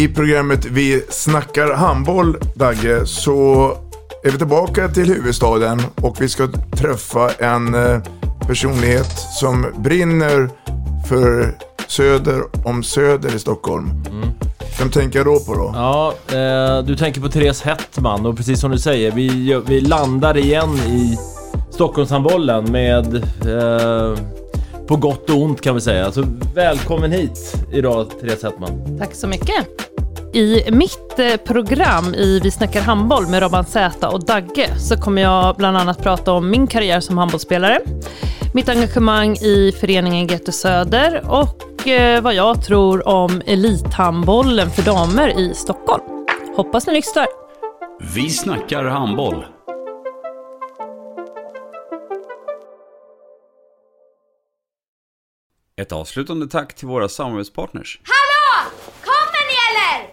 i programmet Vi snackar handboll, Dagge, så är vi tillbaka till huvudstaden och vi ska träffa en eh, personlighet som brinner för söder om söder i Stockholm. Vem tänker jag då på då? Ja, eh, du tänker på Therese Hettman och precis som du säger, vi, vi landar igen i Stockholmshandbollen med eh, på gott och ont kan vi säga. Så välkommen hit idag Therese Hettman. Tack så mycket. I mitt eh, program i Vi snackar handboll med Robban Z och Dagge så kommer jag bland annat prata om min karriär som handbollsspelare, mitt engagemang i föreningen GT Söder och eh, vad jag tror om elithandbollen för damer i Stockholm. Hoppas ni lyssnar. Vi snackar handboll. Ett avslutande tack till våra samarbetspartners. Hallå! Kommer ni eller?